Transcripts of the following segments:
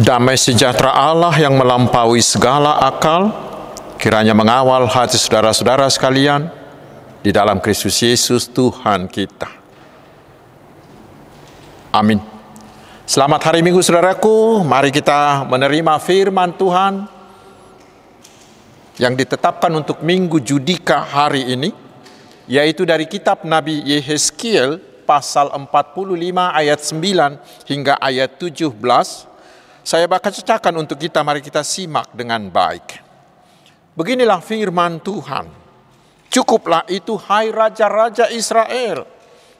Damai sejahtera Allah yang melampaui segala akal, kiranya mengawal hati saudara-saudara sekalian di dalam Kristus Yesus Tuhan kita. Amin. Selamat hari Minggu saudaraku, mari kita menerima firman Tuhan yang ditetapkan untuk Minggu Judika hari ini, yaitu dari kitab Nabi Yehezkiel pasal 45 ayat 9 hingga ayat 17 saya bakal cetakan untuk kita, mari kita simak dengan baik. Beginilah firman Tuhan. Cukuplah itu hai raja-raja Israel.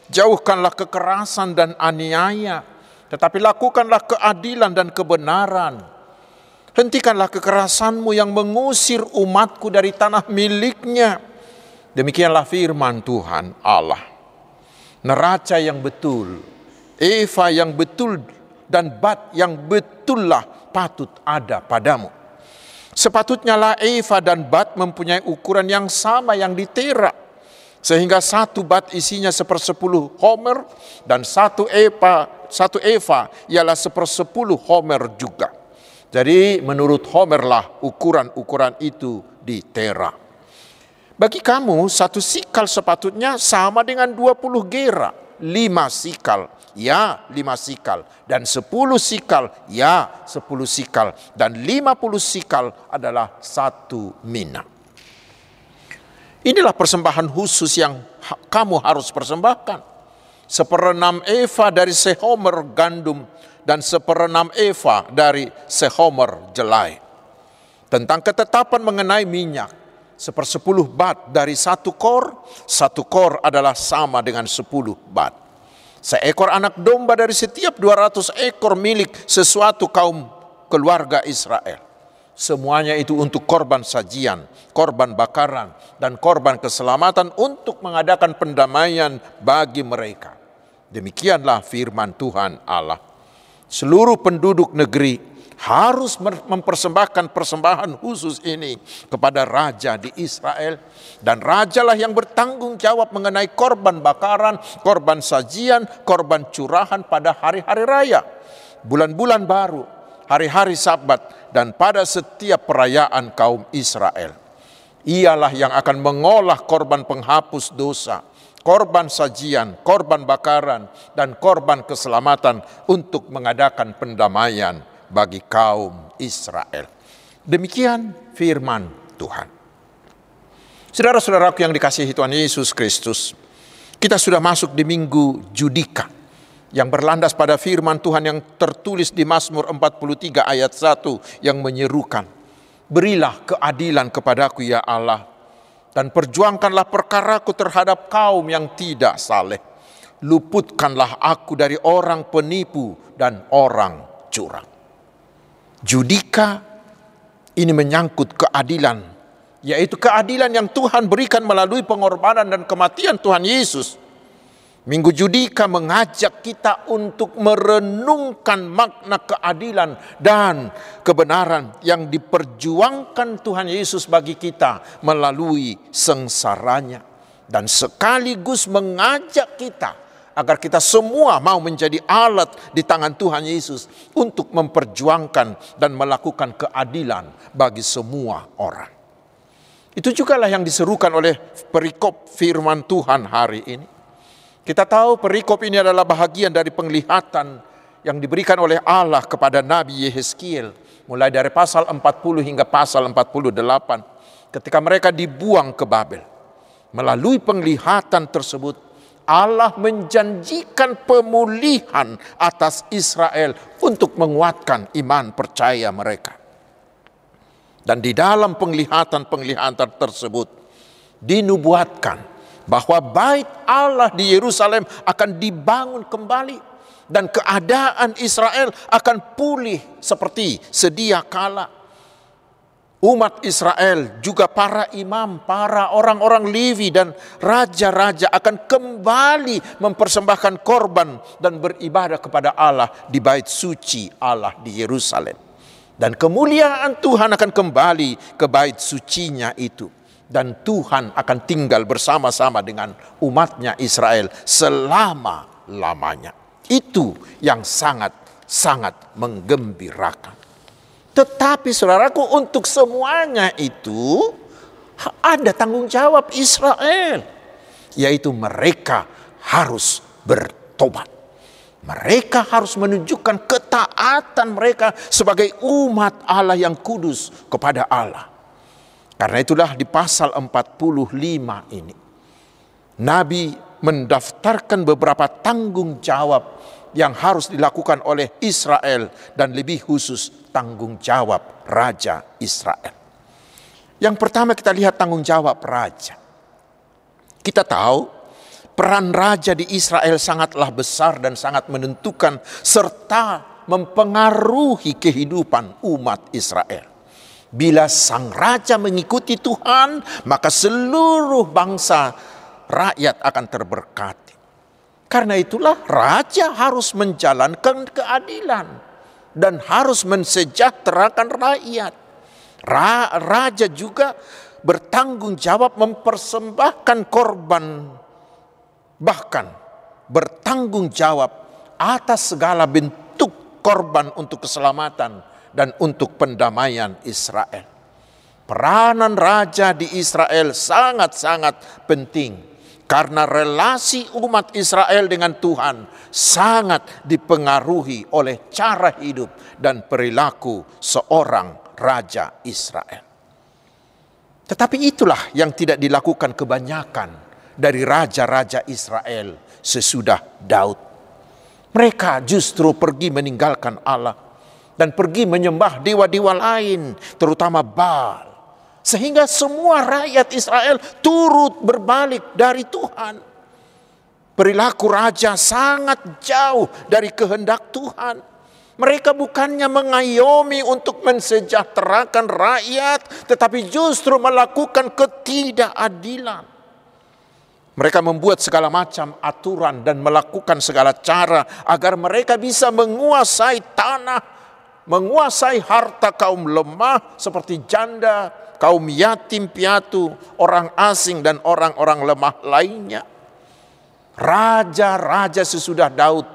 Jauhkanlah kekerasan dan aniaya, tetapi lakukanlah keadilan dan kebenaran. Hentikanlah kekerasanmu yang mengusir umatku dari tanah miliknya. Demikianlah firman Tuhan Allah. Neraca yang betul, Eva yang betul dan bat yang betullah patut ada padamu. Sepatutnya lah Eva dan bat mempunyai ukuran yang sama yang ditera. Sehingga satu bat isinya sepersepuluh homer dan satu Eva, satu Eva ialah sepersepuluh homer juga. Jadi menurut Homer lah ukuran-ukuran itu ditera. Bagi kamu satu sikal sepatutnya sama dengan 20 gera, lima sikal ya lima sikal. Dan sepuluh sikal, ya sepuluh sikal. Dan lima puluh sikal adalah satu mina. Inilah persembahan khusus yang kamu harus persembahkan. Seperenam eva dari sehomer gandum dan seperenam eva dari sehomer jelai. Tentang ketetapan mengenai minyak, sepersepuluh bat dari satu kor, satu kor adalah sama dengan sepuluh bat. Seekor anak domba dari setiap 200 ekor milik sesuatu kaum keluarga Israel. Semuanya itu untuk korban sajian, korban bakaran, dan korban keselamatan untuk mengadakan pendamaian bagi mereka. Demikianlah firman Tuhan Allah. Seluruh penduduk negeri harus mempersembahkan persembahan khusus ini kepada raja di Israel dan rajalah yang bertanggung jawab mengenai korban bakaran, korban sajian, korban curahan pada hari-hari raya, bulan-bulan baru, hari-hari sabat dan pada setiap perayaan kaum Israel. Ialah yang akan mengolah korban penghapus dosa, korban sajian, korban bakaran, dan korban keselamatan untuk mengadakan pendamaian bagi kaum Israel. Demikian firman Tuhan. Saudara-saudaraku yang dikasihi Tuhan Yesus Kristus, kita sudah masuk di minggu Judika yang berlandas pada firman Tuhan yang tertulis di Mazmur 43 ayat 1 yang menyerukan, Berilah keadilan kepadaku ya Allah, dan perjuangkanlah perkaraku terhadap kaum yang tidak saleh. Luputkanlah aku dari orang penipu dan orang curang. Judika ini menyangkut keadilan, yaitu keadilan yang Tuhan berikan melalui pengorbanan dan kematian Tuhan Yesus. Minggu Judika mengajak kita untuk merenungkan makna keadilan dan kebenaran yang diperjuangkan Tuhan Yesus bagi kita melalui sengsaranya. Dan sekaligus mengajak kita agar kita semua mau menjadi alat di tangan Tuhan Yesus untuk memperjuangkan dan melakukan keadilan bagi semua orang. Itu juga lah yang diserukan oleh perikop firman Tuhan hari ini. Kita tahu perikop ini adalah bahagian dari penglihatan yang diberikan oleh Allah kepada Nabi Yehezkiel mulai dari pasal 40 hingga pasal 48 ketika mereka dibuang ke Babel. Melalui penglihatan tersebut Allah menjanjikan pemulihan atas Israel untuk menguatkan iman percaya mereka. Dan di dalam penglihatan-penglihatan tersebut dinubuatkan bahwa bait Allah di Yerusalem akan dibangun kembali dan keadaan Israel akan pulih seperti sedia kala umat Israel, juga para imam, para orang-orang Levi dan raja-raja akan kembali mempersembahkan korban dan beribadah kepada Allah di bait suci Allah di Yerusalem. Dan kemuliaan Tuhan akan kembali ke bait sucinya itu. Dan Tuhan akan tinggal bersama-sama dengan umatnya Israel selama-lamanya. Itu yang sangat sangat menggembirakan. Tetapi saudaraku untuk semuanya itu ada tanggung jawab Israel. Yaitu mereka harus bertobat. Mereka harus menunjukkan ketaatan mereka sebagai umat Allah yang kudus kepada Allah. Karena itulah di pasal 45 ini. Nabi mendaftarkan beberapa tanggung jawab yang harus dilakukan oleh Israel dan lebih khusus tanggung jawab Raja Israel. Yang pertama kita lihat tanggung jawab Raja. Kita tahu peran raja di Israel sangatlah besar dan sangat menentukan serta mempengaruhi kehidupan umat Israel. Bila sang raja mengikuti Tuhan, maka seluruh bangsa rakyat akan terberkati. Karena itulah raja harus menjalankan keadilan dan harus mensejahterakan rakyat. Ra raja juga bertanggung jawab mempersembahkan korban bahkan bertanggung jawab atas segala bentuk korban untuk keselamatan dan untuk pendamaian Israel. Peranan raja di Israel sangat-sangat penting karena relasi umat Israel dengan Tuhan sangat dipengaruhi oleh cara hidup dan perilaku seorang raja Israel. Tetapi itulah yang tidak dilakukan kebanyakan dari raja-raja Israel sesudah Daud. Mereka justru pergi meninggalkan Allah dan pergi menyembah dewa-dewa lain, terutama Baal. Sehingga semua rakyat Israel turut berbalik dari Tuhan. Perilaku raja sangat jauh dari kehendak Tuhan. Mereka bukannya mengayomi untuk mensejahterakan rakyat, tetapi justru melakukan ketidakadilan. Mereka membuat segala macam aturan dan melakukan segala cara agar mereka bisa menguasai tanah, menguasai harta kaum lemah seperti janda, kaum yatim piatu, orang asing dan orang-orang lemah lainnya. Raja-raja sesudah Daud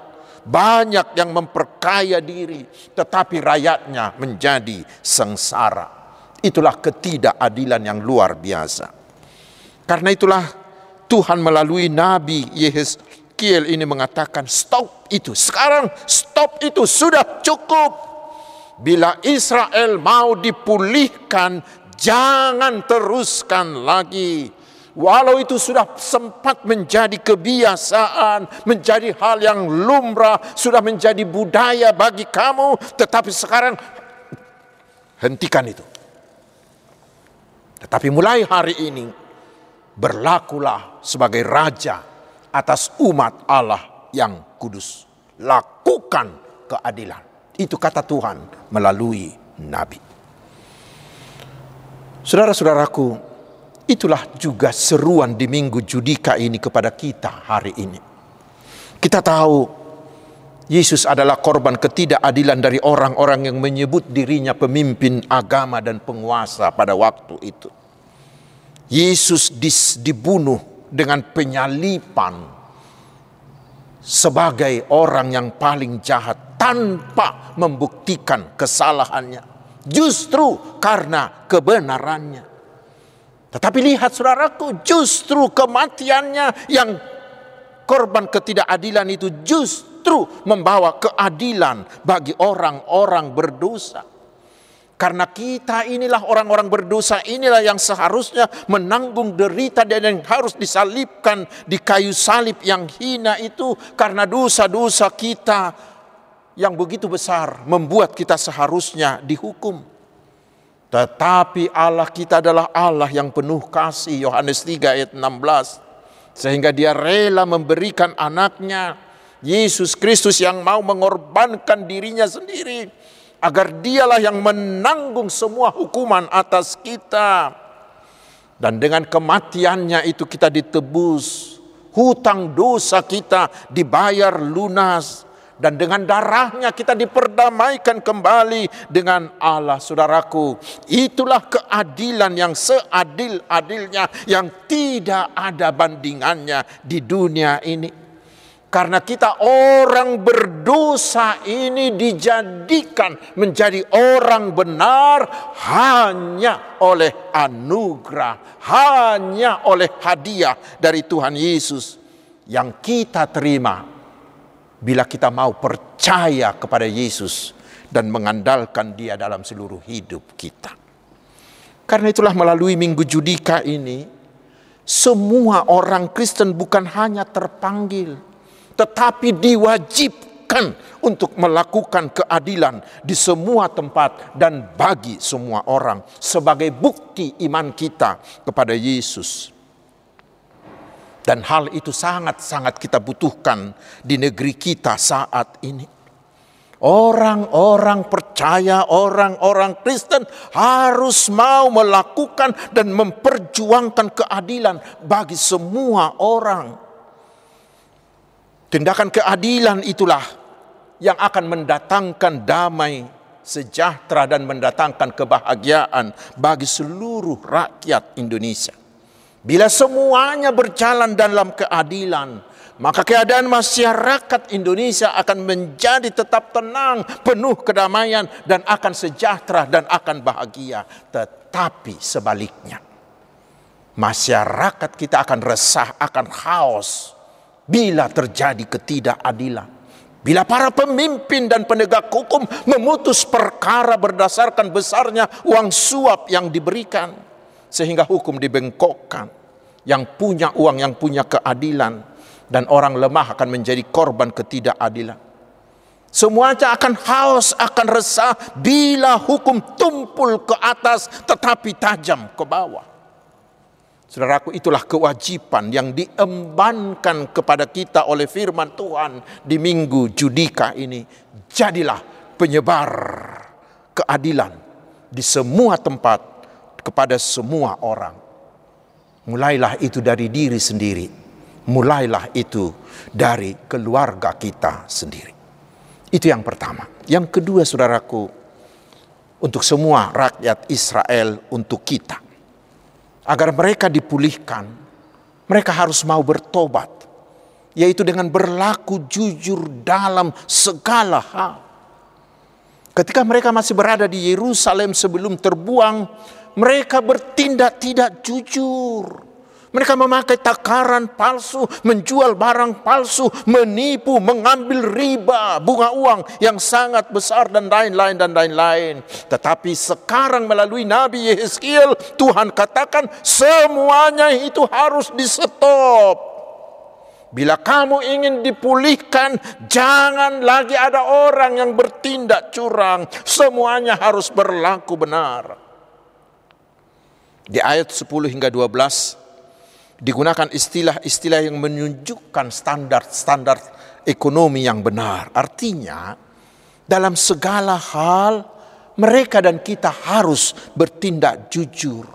banyak yang memperkaya diri, tetapi rakyatnya menjadi sengsara. Itulah ketidakadilan yang luar biasa. Karena itulah Tuhan melalui Nabi Yehezkiel ini mengatakan stop itu. Sekarang stop itu sudah cukup. Bila Israel mau dipulihkan jangan teruskan lagi. Walau itu sudah sempat menjadi kebiasaan, menjadi hal yang lumrah, sudah menjadi budaya bagi kamu, tetapi sekarang hentikan itu. Tetapi mulai hari ini berlakulah sebagai raja atas umat Allah yang kudus. Lakukan keadilan. Itu kata Tuhan melalui nabi. Saudara-saudaraku, itulah juga seruan di minggu judika ini kepada kita hari ini. Kita tahu Yesus adalah korban ketidakadilan dari orang-orang yang menyebut dirinya pemimpin agama dan penguasa pada waktu itu. Yesus dibunuh dengan penyalipan sebagai orang yang paling jahat tanpa membuktikan kesalahannya. Justru karena kebenarannya. Tetapi lihat saudaraku, justru kematiannya yang korban ketidakadilan itu justru membawa keadilan bagi orang-orang berdosa. Karena kita inilah orang-orang berdosa inilah yang seharusnya menanggung derita dan yang harus disalibkan di kayu salib yang hina itu. Karena dosa-dosa kita yang begitu besar membuat kita seharusnya dihukum. Tetapi Allah kita adalah Allah yang penuh kasih Yohanes 3 ayat 16 sehingga dia rela memberikan anaknya Yesus Kristus yang mau mengorbankan dirinya sendiri agar dialah yang menanggung semua hukuman atas kita. Dan dengan kematiannya itu kita ditebus, hutang dosa kita dibayar lunas. Dan dengan darahnya kita diperdamaikan kembali dengan Allah saudaraku. Itulah keadilan yang seadil-adilnya yang tidak ada bandingannya di dunia ini Karena kita orang berdosa ini dijadikan menjadi orang benar hanya oleh anugerah, hanya oleh hadiah dari Tuhan Yesus yang kita terima bila kita mau percaya kepada Yesus dan mengandalkan Dia dalam seluruh hidup kita. Karena itulah melalui Minggu Judika ini, semua orang Kristen bukan hanya terpanggil, tetapi diwajibkan untuk melakukan keadilan di semua tempat dan bagi semua orang sebagai bukti iman kita kepada Yesus. Dan hal itu sangat-sangat kita butuhkan di negeri kita saat ini. Orang-orang percaya, orang-orang Kristen harus mau melakukan dan memperjuangkan keadilan bagi semua orang. Tindakan keadilan itulah yang akan mendatangkan damai, sejahtera dan mendatangkan kebahagiaan bagi seluruh rakyat Indonesia. Bila semuanya berjalan dalam keadilan, maka keadaan masyarakat Indonesia akan menjadi tetap tenang, penuh kedamaian dan akan sejahtera dan akan bahagia. Tetapi sebaliknya, masyarakat kita akan resah, akan haus, bila terjadi ketidakadilan. Bila para pemimpin dan penegak hukum memutus perkara berdasarkan besarnya uang suap yang diberikan. Sehingga hukum dibengkokkan. Yang punya uang, yang punya keadilan. Dan orang lemah akan menjadi korban ketidakadilan. Semuanya akan haus, akan resah bila hukum tumpul ke atas tetapi tajam ke bawah. Saudaraku, itulah kewajiban yang diembankan kepada kita oleh firman Tuhan di minggu Judika ini. Jadilah penyebar keadilan di semua tempat kepada semua orang. Mulailah itu dari diri sendiri. Mulailah itu dari keluarga kita sendiri. Itu yang pertama. Yang kedua, saudaraku, untuk semua rakyat Israel, untuk kita agar mereka dipulihkan, mereka harus mau bertobat, yaitu dengan berlaku jujur dalam segala hal. Ketika mereka masih berada di Yerusalem sebelum terbuang, mereka bertindak tidak jujur. Mereka memakai takaran palsu, menjual barang palsu, menipu, mengambil riba, bunga uang yang sangat besar dan lain-lain dan lain-lain. Tetapi sekarang melalui Nabi Yeskiel Tuhan katakan semuanya itu harus di-stop. Bila kamu ingin dipulihkan, jangan lagi ada orang yang bertindak curang. Semuanya harus berlaku benar. Di ayat 10 hingga 12, digunakan istilah-istilah yang menunjukkan standar-standar ekonomi yang benar. Artinya, dalam segala hal mereka dan kita harus bertindak jujur.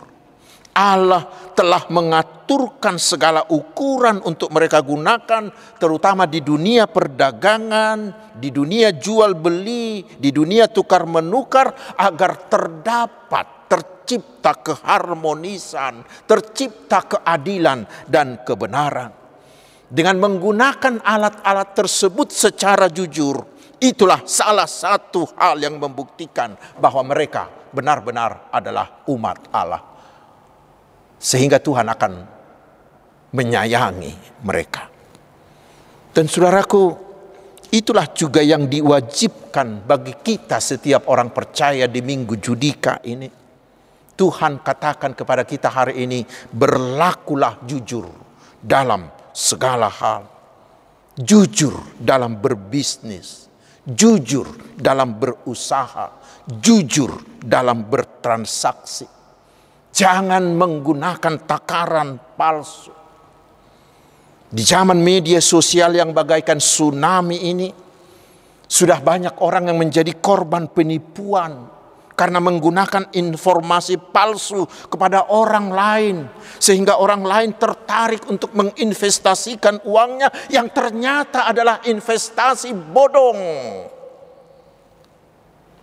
Allah telah mengaturkan segala ukuran untuk mereka gunakan, terutama di dunia perdagangan, di dunia jual beli, di dunia tukar menukar, agar terdapat tercipta keharmonisan, tercipta keadilan dan kebenaran. Dengan menggunakan alat-alat tersebut secara jujur, itulah salah satu hal yang membuktikan bahwa mereka benar-benar adalah umat Allah. Sehingga Tuhan akan menyayangi mereka. Dan saudaraku, itulah juga yang diwajibkan bagi kita setiap orang percaya di minggu judika ini Tuhan katakan kepada kita hari ini, berlakulah jujur dalam segala hal. Jujur dalam berbisnis, jujur dalam berusaha, jujur dalam bertransaksi. Jangan menggunakan takaran palsu. Di zaman media sosial yang bagaikan tsunami ini, sudah banyak orang yang menjadi korban penipuan, karena menggunakan informasi palsu kepada orang lain. Sehingga orang lain tertarik untuk menginvestasikan uangnya yang ternyata adalah investasi bodong.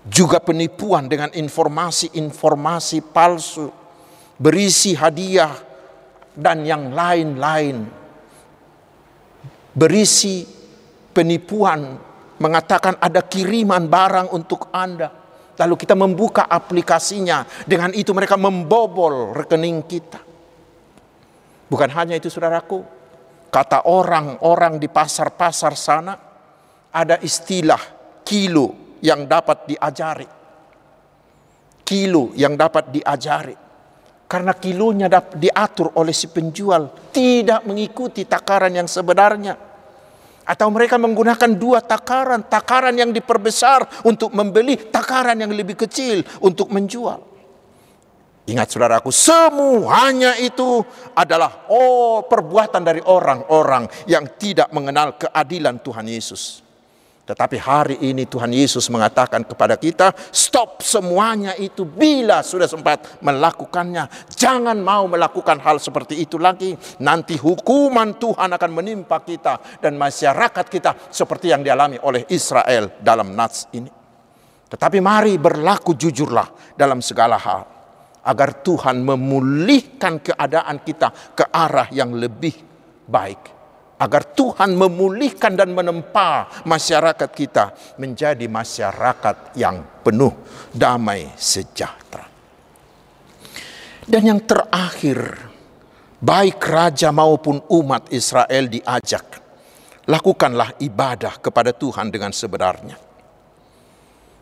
Juga penipuan dengan informasi-informasi palsu berisi hadiah dan yang lain-lain. Berisi penipuan mengatakan ada kiriman barang untuk Anda. Lalu kita membuka aplikasinya. Dengan itu mereka membobol rekening kita. Bukan hanya itu saudaraku. Kata orang-orang di pasar-pasar sana. Ada istilah kilo yang dapat diajari. Kilo yang dapat diajari. Karena kilonya diatur oleh si penjual. Tidak mengikuti takaran yang sebenarnya. Atau mereka menggunakan dua takaran, takaran yang diperbesar untuk membeli, takaran yang lebih kecil untuk menjual. Ingat saudaraku, semuanya itu adalah oh perbuatan dari orang-orang yang tidak mengenal keadilan Tuhan Yesus. Tetapi hari ini Tuhan Yesus mengatakan kepada kita, stop semuanya itu bila sudah sempat melakukannya. Jangan mau melakukan hal seperti itu lagi. Nanti hukuman Tuhan akan menimpa kita dan masyarakat kita seperti yang dialami oleh Israel dalam Nats ini. Tetapi mari berlaku jujurlah dalam segala hal. Agar Tuhan memulihkan keadaan kita ke arah yang lebih baik agar Tuhan memulihkan dan menempa masyarakat kita menjadi masyarakat yang penuh damai sejahtera. Dan yang terakhir, baik raja maupun umat Israel diajak, lakukanlah ibadah kepada Tuhan dengan sebenarnya.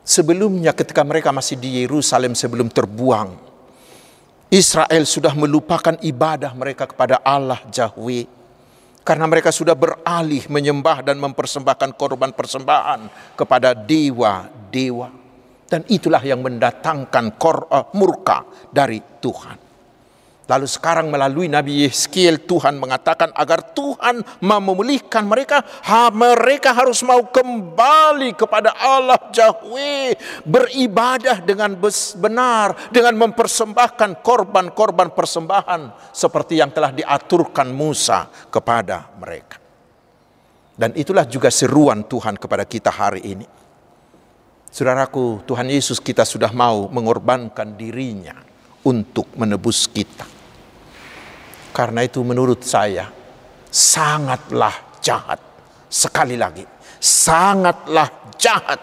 Sebelumnya ketika mereka masih di Yerusalem sebelum terbuang, Israel sudah melupakan ibadah mereka kepada Allah Yahweh karena mereka sudah beralih menyembah dan mempersembahkan korban persembahan kepada dewa-dewa. Dan itulah yang mendatangkan uh, murka dari Tuhan. Lalu sekarang melalui Nabi Yeskiel Tuhan mengatakan agar Tuhan memulihkan mereka, ha, mereka harus mau kembali kepada Allah Yahweh, beribadah dengan benar, dengan mempersembahkan korban-korban persembahan seperti yang telah diaturkan Musa kepada mereka. Dan itulah juga seruan Tuhan kepada kita hari ini. Saudaraku, Tuhan Yesus kita sudah mau mengorbankan dirinya untuk menebus kita. Karena itu menurut saya sangatlah jahat. Sekali lagi, sangatlah jahat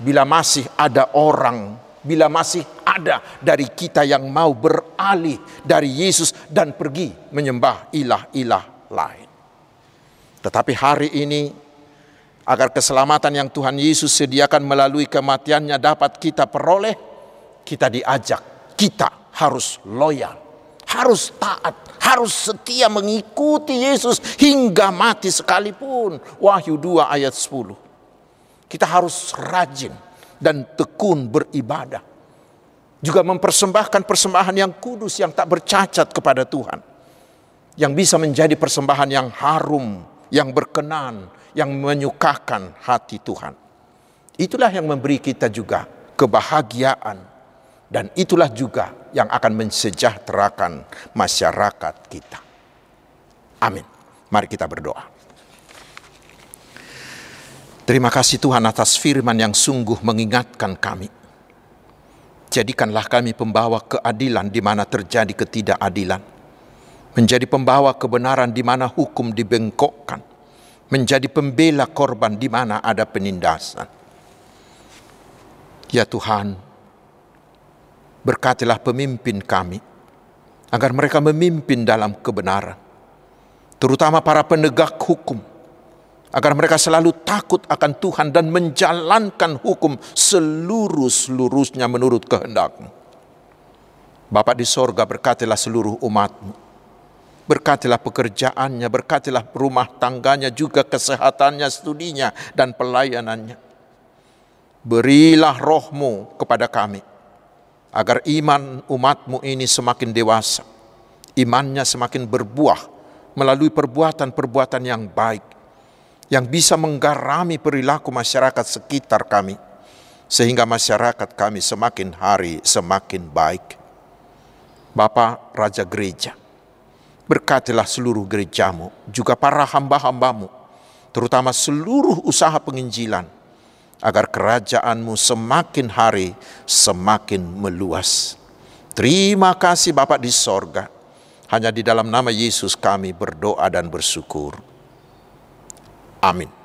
bila masih ada orang, bila masih ada dari kita yang mau beralih dari Yesus dan pergi menyembah ilah-ilah lain. Tetapi hari ini agar keselamatan yang Tuhan Yesus sediakan melalui kematiannya dapat kita peroleh, kita diajak, kita harus loyal, harus taat, harus setia mengikuti Yesus hingga mati sekalipun. Wahyu 2 ayat 10. Kita harus rajin dan tekun beribadah. Juga mempersembahkan persembahan yang kudus yang tak bercacat kepada Tuhan. Yang bisa menjadi persembahan yang harum, yang berkenan, yang menyukakan hati Tuhan. Itulah yang memberi kita juga kebahagiaan dan itulah juga yang akan mensejahterakan masyarakat kita. Amin. Mari kita berdoa. Terima kasih Tuhan atas firman yang sungguh mengingatkan kami. Jadikanlah kami pembawa keadilan di mana terjadi ketidakadilan. Menjadi pembawa kebenaran di mana hukum dibengkokkan. Menjadi pembela korban di mana ada penindasan. Ya Tuhan, Berkatilah pemimpin kami, agar mereka memimpin dalam kebenaran, terutama para penegak hukum, agar mereka selalu takut akan Tuhan dan menjalankan hukum seluruh-seluruhnya menurut kehendakmu. Bapak di sorga berkatilah seluruh umatmu. Berkatilah pekerjaannya, berkatilah rumah tangganya, juga kesehatannya, studinya, dan pelayanannya. Berilah rohmu kepada kami agar iman umatmu ini semakin dewasa, imannya semakin berbuah melalui perbuatan-perbuatan yang baik, yang bisa menggarami perilaku masyarakat sekitar kami, sehingga masyarakat kami semakin hari semakin baik. Bapak Raja Gereja, berkatilah seluruh gerejamu, juga para hamba-hambamu, terutama seluruh usaha penginjilan, agar kerajaanmu semakin hari semakin meluas. Terima kasih Bapak di sorga. Hanya di dalam nama Yesus kami berdoa dan bersyukur. Amin.